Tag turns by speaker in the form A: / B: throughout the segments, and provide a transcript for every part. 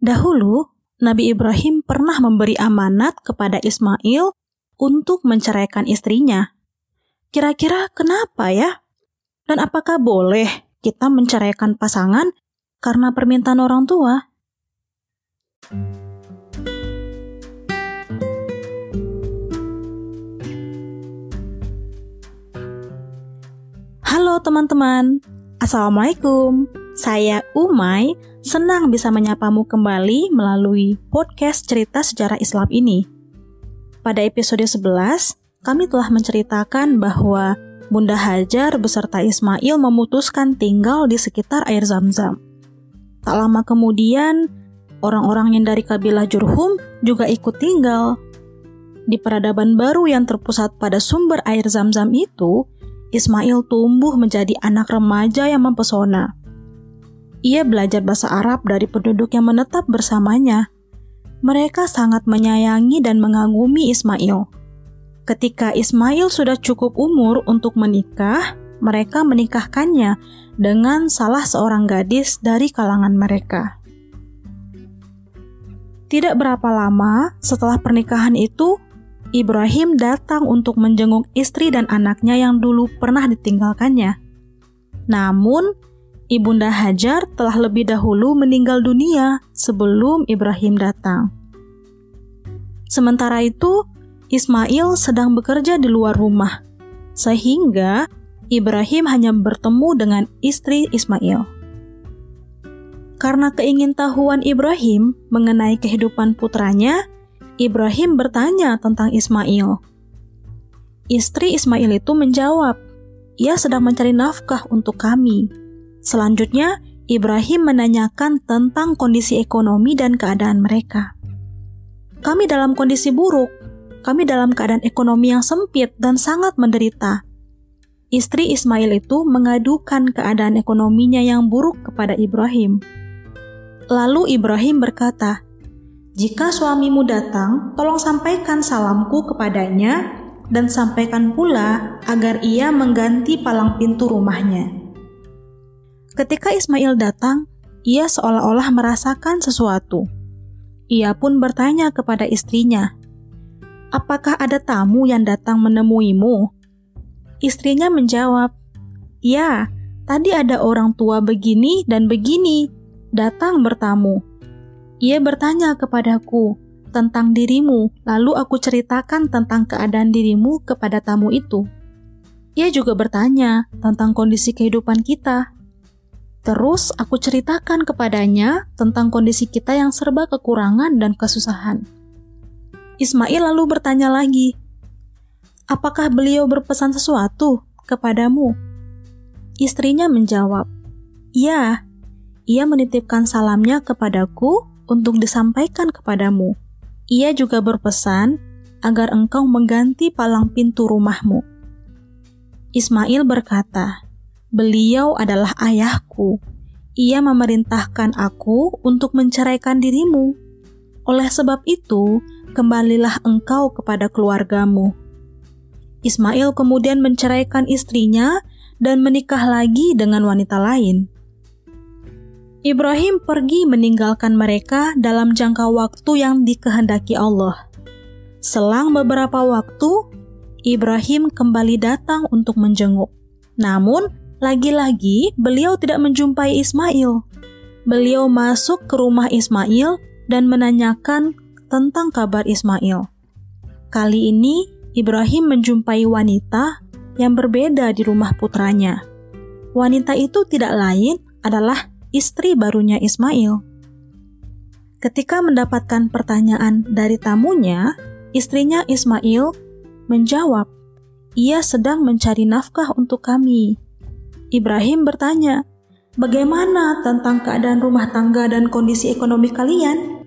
A: Dahulu, Nabi Ibrahim pernah memberi amanat kepada Ismail untuk menceraikan istrinya. Kira-kira kenapa ya? Dan apakah boleh kita menceraikan pasangan karena permintaan orang tua? Halo teman-teman, Assalamualaikum. Saya Umay, senang bisa menyapamu kembali melalui podcast cerita sejarah Islam ini. Pada episode 11, kami telah menceritakan bahwa Bunda Hajar beserta Ismail memutuskan tinggal di sekitar air zam-zam. Tak lama kemudian, orang-orang yang dari kabilah Jurhum juga ikut tinggal. Di peradaban baru yang terpusat pada sumber air zam-zam itu, Ismail tumbuh menjadi anak remaja yang mempesona. Ia belajar bahasa Arab dari penduduk yang menetap bersamanya. Mereka sangat menyayangi dan mengagumi Ismail. Ketika Ismail sudah cukup umur untuk menikah, mereka menikahkannya dengan salah seorang gadis dari kalangan mereka. Tidak berapa lama setelah pernikahan itu, Ibrahim datang untuk menjenguk istri dan anaknya yang dulu pernah ditinggalkannya. Namun, Ibunda Hajar telah lebih dahulu meninggal dunia sebelum Ibrahim datang. Sementara itu, Ismail sedang bekerja di luar rumah, sehingga Ibrahim hanya bertemu dengan istri Ismail. Karena keingintahuan Ibrahim mengenai kehidupan putranya, Ibrahim bertanya tentang Ismail. Istri Ismail itu menjawab, "Ia sedang mencari nafkah untuk kami." Selanjutnya, Ibrahim menanyakan tentang kondisi ekonomi dan keadaan mereka. "Kami dalam kondisi buruk. Kami dalam keadaan ekonomi yang sempit dan sangat menderita." Istri Ismail itu mengadukan keadaan ekonominya yang buruk kepada Ibrahim. Lalu Ibrahim berkata, jika suamimu datang, tolong sampaikan salamku kepadanya dan sampaikan pula agar ia mengganti palang pintu rumahnya. Ketika Ismail datang, ia seolah-olah merasakan sesuatu. Ia pun bertanya kepada istrinya, "Apakah ada tamu yang datang menemuimu?" Istrinya menjawab, "Ya, tadi ada orang tua begini dan begini datang bertamu." Ia bertanya kepadaku tentang dirimu, lalu aku ceritakan tentang keadaan dirimu kepada tamu itu. Ia juga bertanya tentang kondisi kehidupan kita. Terus aku ceritakan kepadanya tentang kondisi kita yang serba kekurangan dan kesusahan. Ismail lalu bertanya lagi, "Apakah beliau berpesan sesuatu kepadamu?" Istrinya menjawab, "Ya, ia menitipkan salamnya kepadaku untuk disampaikan kepadamu. Ia juga berpesan agar engkau mengganti palang pintu rumahmu. Ismail berkata, "Beliau adalah ayahku. Ia memerintahkan aku untuk menceraikan dirimu. Oleh sebab itu, kembalilah engkau kepada keluargamu." Ismail kemudian menceraikan istrinya dan menikah lagi dengan wanita lain. Ibrahim pergi meninggalkan mereka dalam jangka waktu yang dikehendaki Allah. Selang beberapa waktu, Ibrahim kembali datang untuk menjenguk. Namun, lagi-lagi beliau tidak menjumpai Ismail. Beliau masuk ke rumah Ismail dan menanyakan tentang kabar Ismail. Kali ini, Ibrahim menjumpai wanita yang berbeda di rumah putranya. Wanita itu tidak lain adalah istri barunya Ismail. Ketika mendapatkan pertanyaan dari tamunya, istrinya Ismail menjawab, "Ia sedang mencari nafkah untuk kami." Ibrahim bertanya, "Bagaimana tentang keadaan rumah tangga dan kondisi ekonomi kalian?"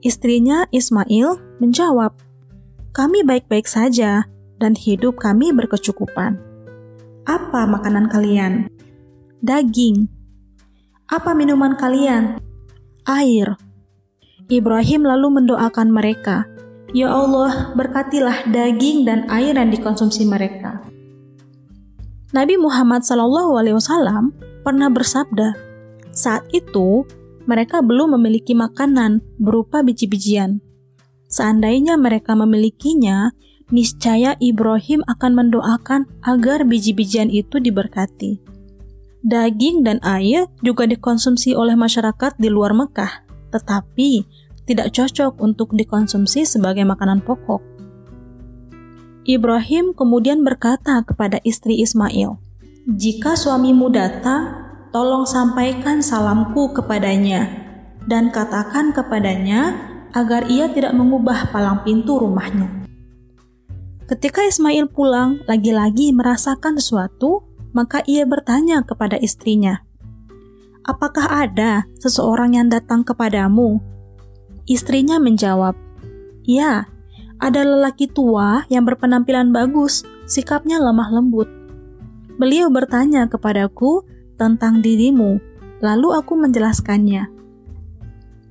A: Istrinya Ismail menjawab, "Kami baik-baik saja dan hidup kami berkecukupan." Apa makanan kalian? Daging, apa minuman kalian? Air. Ibrahim lalu mendoakan mereka, Ya Allah, berkatilah daging dan air yang dikonsumsi mereka. Nabi Muhammad SAW pernah bersabda, saat itu mereka belum memiliki makanan berupa biji-bijian. Seandainya mereka memilikinya, niscaya Ibrahim akan mendoakan agar biji-bijian itu diberkati. Daging dan air juga dikonsumsi oleh masyarakat di luar Mekah, tetapi tidak cocok untuk dikonsumsi sebagai makanan pokok. Ibrahim kemudian berkata kepada istri Ismail, "Jika suamimu datang, tolong sampaikan salamku kepadanya dan katakan kepadanya agar ia tidak mengubah palang pintu rumahnya." Ketika Ismail pulang, lagi-lagi merasakan sesuatu, maka ia bertanya kepada istrinya, "Apakah ada seseorang yang datang kepadamu?" Istrinya menjawab, "Ya, ada lelaki tua yang berpenampilan bagus, sikapnya lemah lembut. Beliau bertanya kepadaku tentang dirimu, lalu aku menjelaskannya."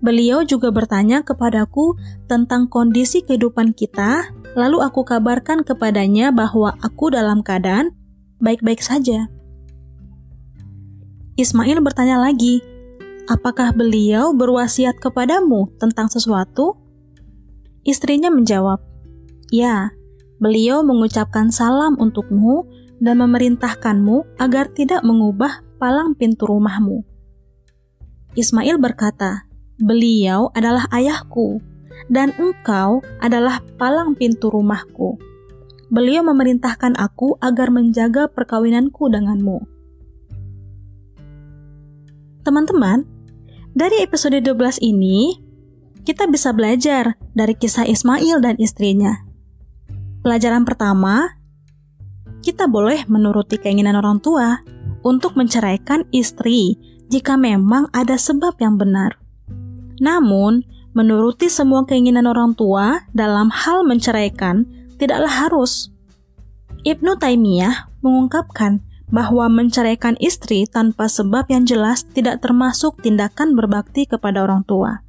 A: Beliau juga bertanya kepadaku tentang kondisi kehidupan kita Lalu aku kabarkan kepadanya bahwa aku dalam keadaan baik-baik saja. Ismail bertanya lagi, "Apakah beliau berwasiat kepadamu tentang sesuatu?" Istrinya menjawab, "Ya, beliau mengucapkan salam untukmu dan memerintahkanmu agar tidak mengubah palang pintu rumahmu." Ismail berkata, "Beliau adalah ayahku." dan engkau adalah palang pintu rumahku. Beliau memerintahkan aku agar menjaga perkawinanku denganmu. Teman-teman, dari episode 12 ini, kita bisa belajar dari kisah Ismail dan istrinya. Pelajaran pertama, kita boleh menuruti keinginan orang tua untuk menceraikan istri jika memang ada sebab yang benar. Namun, menuruti semua keinginan orang tua dalam hal menceraikan tidaklah harus. Ibnu Taimiyah mengungkapkan bahwa menceraikan istri tanpa sebab yang jelas tidak termasuk tindakan berbakti kepada orang tua.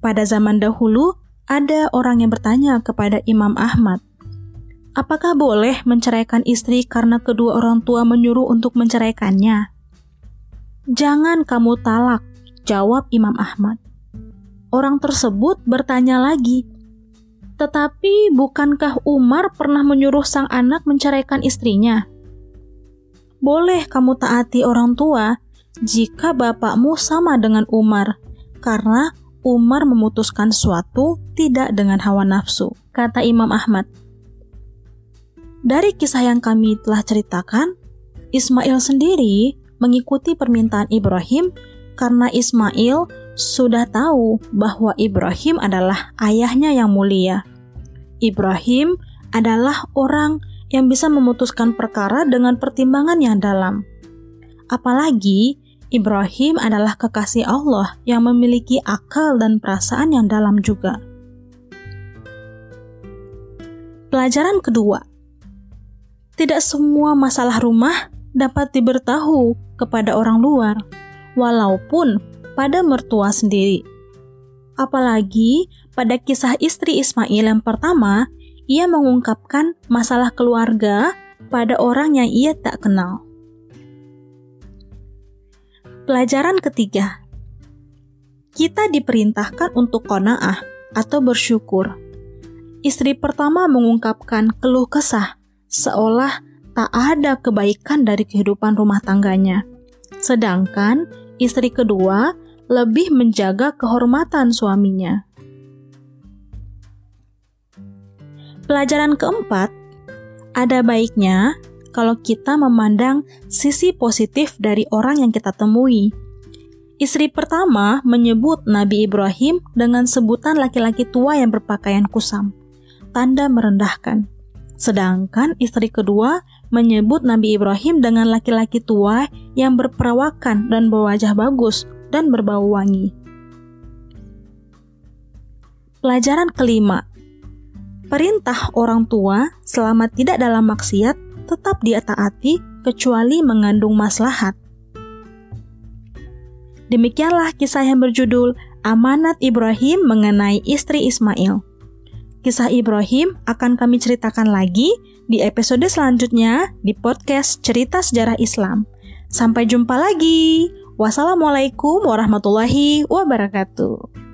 A: Pada zaman dahulu, ada orang yang bertanya kepada Imam Ahmad, "Apakah boleh menceraikan istri karena kedua orang tua menyuruh untuk menceraikannya?" "Jangan kamu talak," jawab Imam Ahmad orang tersebut bertanya lagi, "Tetapi bukankah Umar pernah menyuruh sang anak menceraikan istrinya?" Boleh kamu taati orang tua jika bapakmu sama dengan Umar, karena Umar memutuskan sesuatu tidak dengan hawa nafsu, kata Imam Ahmad. Dari kisah yang kami telah ceritakan, Ismail sendiri mengikuti permintaan Ibrahim karena Ismail sudah tahu bahwa Ibrahim adalah ayahnya yang mulia. Ibrahim adalah orang yang bisa memutuskan perkara dengan pertimbangan yang dalam. Apalagi Ibrahim adalah kekasih Allah yang memiliki akal dan perasaan yang dalam juga. Pelajaran kedua, tidak semua masalah rumah dapat diberitahu kepada orang luar, walaupun pada mertua sendiri. Apalagi pada kisah istri Ismail yang pertama, ia mengungkapkan masalah keluarga pada orang yang ia tak kenal. Pelajaran ketiga, kita diperintahkan untuk kona'ah atau bersyukur. Istri pertama mengungkapkan keluh kesah, seolah tak ada kebaikan dari kehidupan rumah tangganya. Sedangkan istri kedua lebih menjaga kehormatan suaminya. Pelajaran keempat, ada baiknya kalau kita memandang sisi positif dari orang yang kita temui. Istri pertama menyebut Nabi Ibrahim dengan sebutan laki-laki tua yang berpakaian kusam, tanda merendahkan. Sedangkan istri kedua menyebut Nabi Ibrahim dengan laki-laki tua yang berperawakan dan berwajah bagus dan berbau wangi. Pelajaran kelima, perintah orang tua selama tidak dalam maksiat tetap diataati kecuali mengandung maslahat. Demikianlah kisah yang berjudul Amanat Ibrahim mengenai istri Ismail. Kisah Ibrahim akan kami ceritakan lagi di episode selanjutnya di podcast Cerita Sejarah Islam. Sampai jumpa lagi. Wassalamualaikum warahmatullahi wabarakatuh.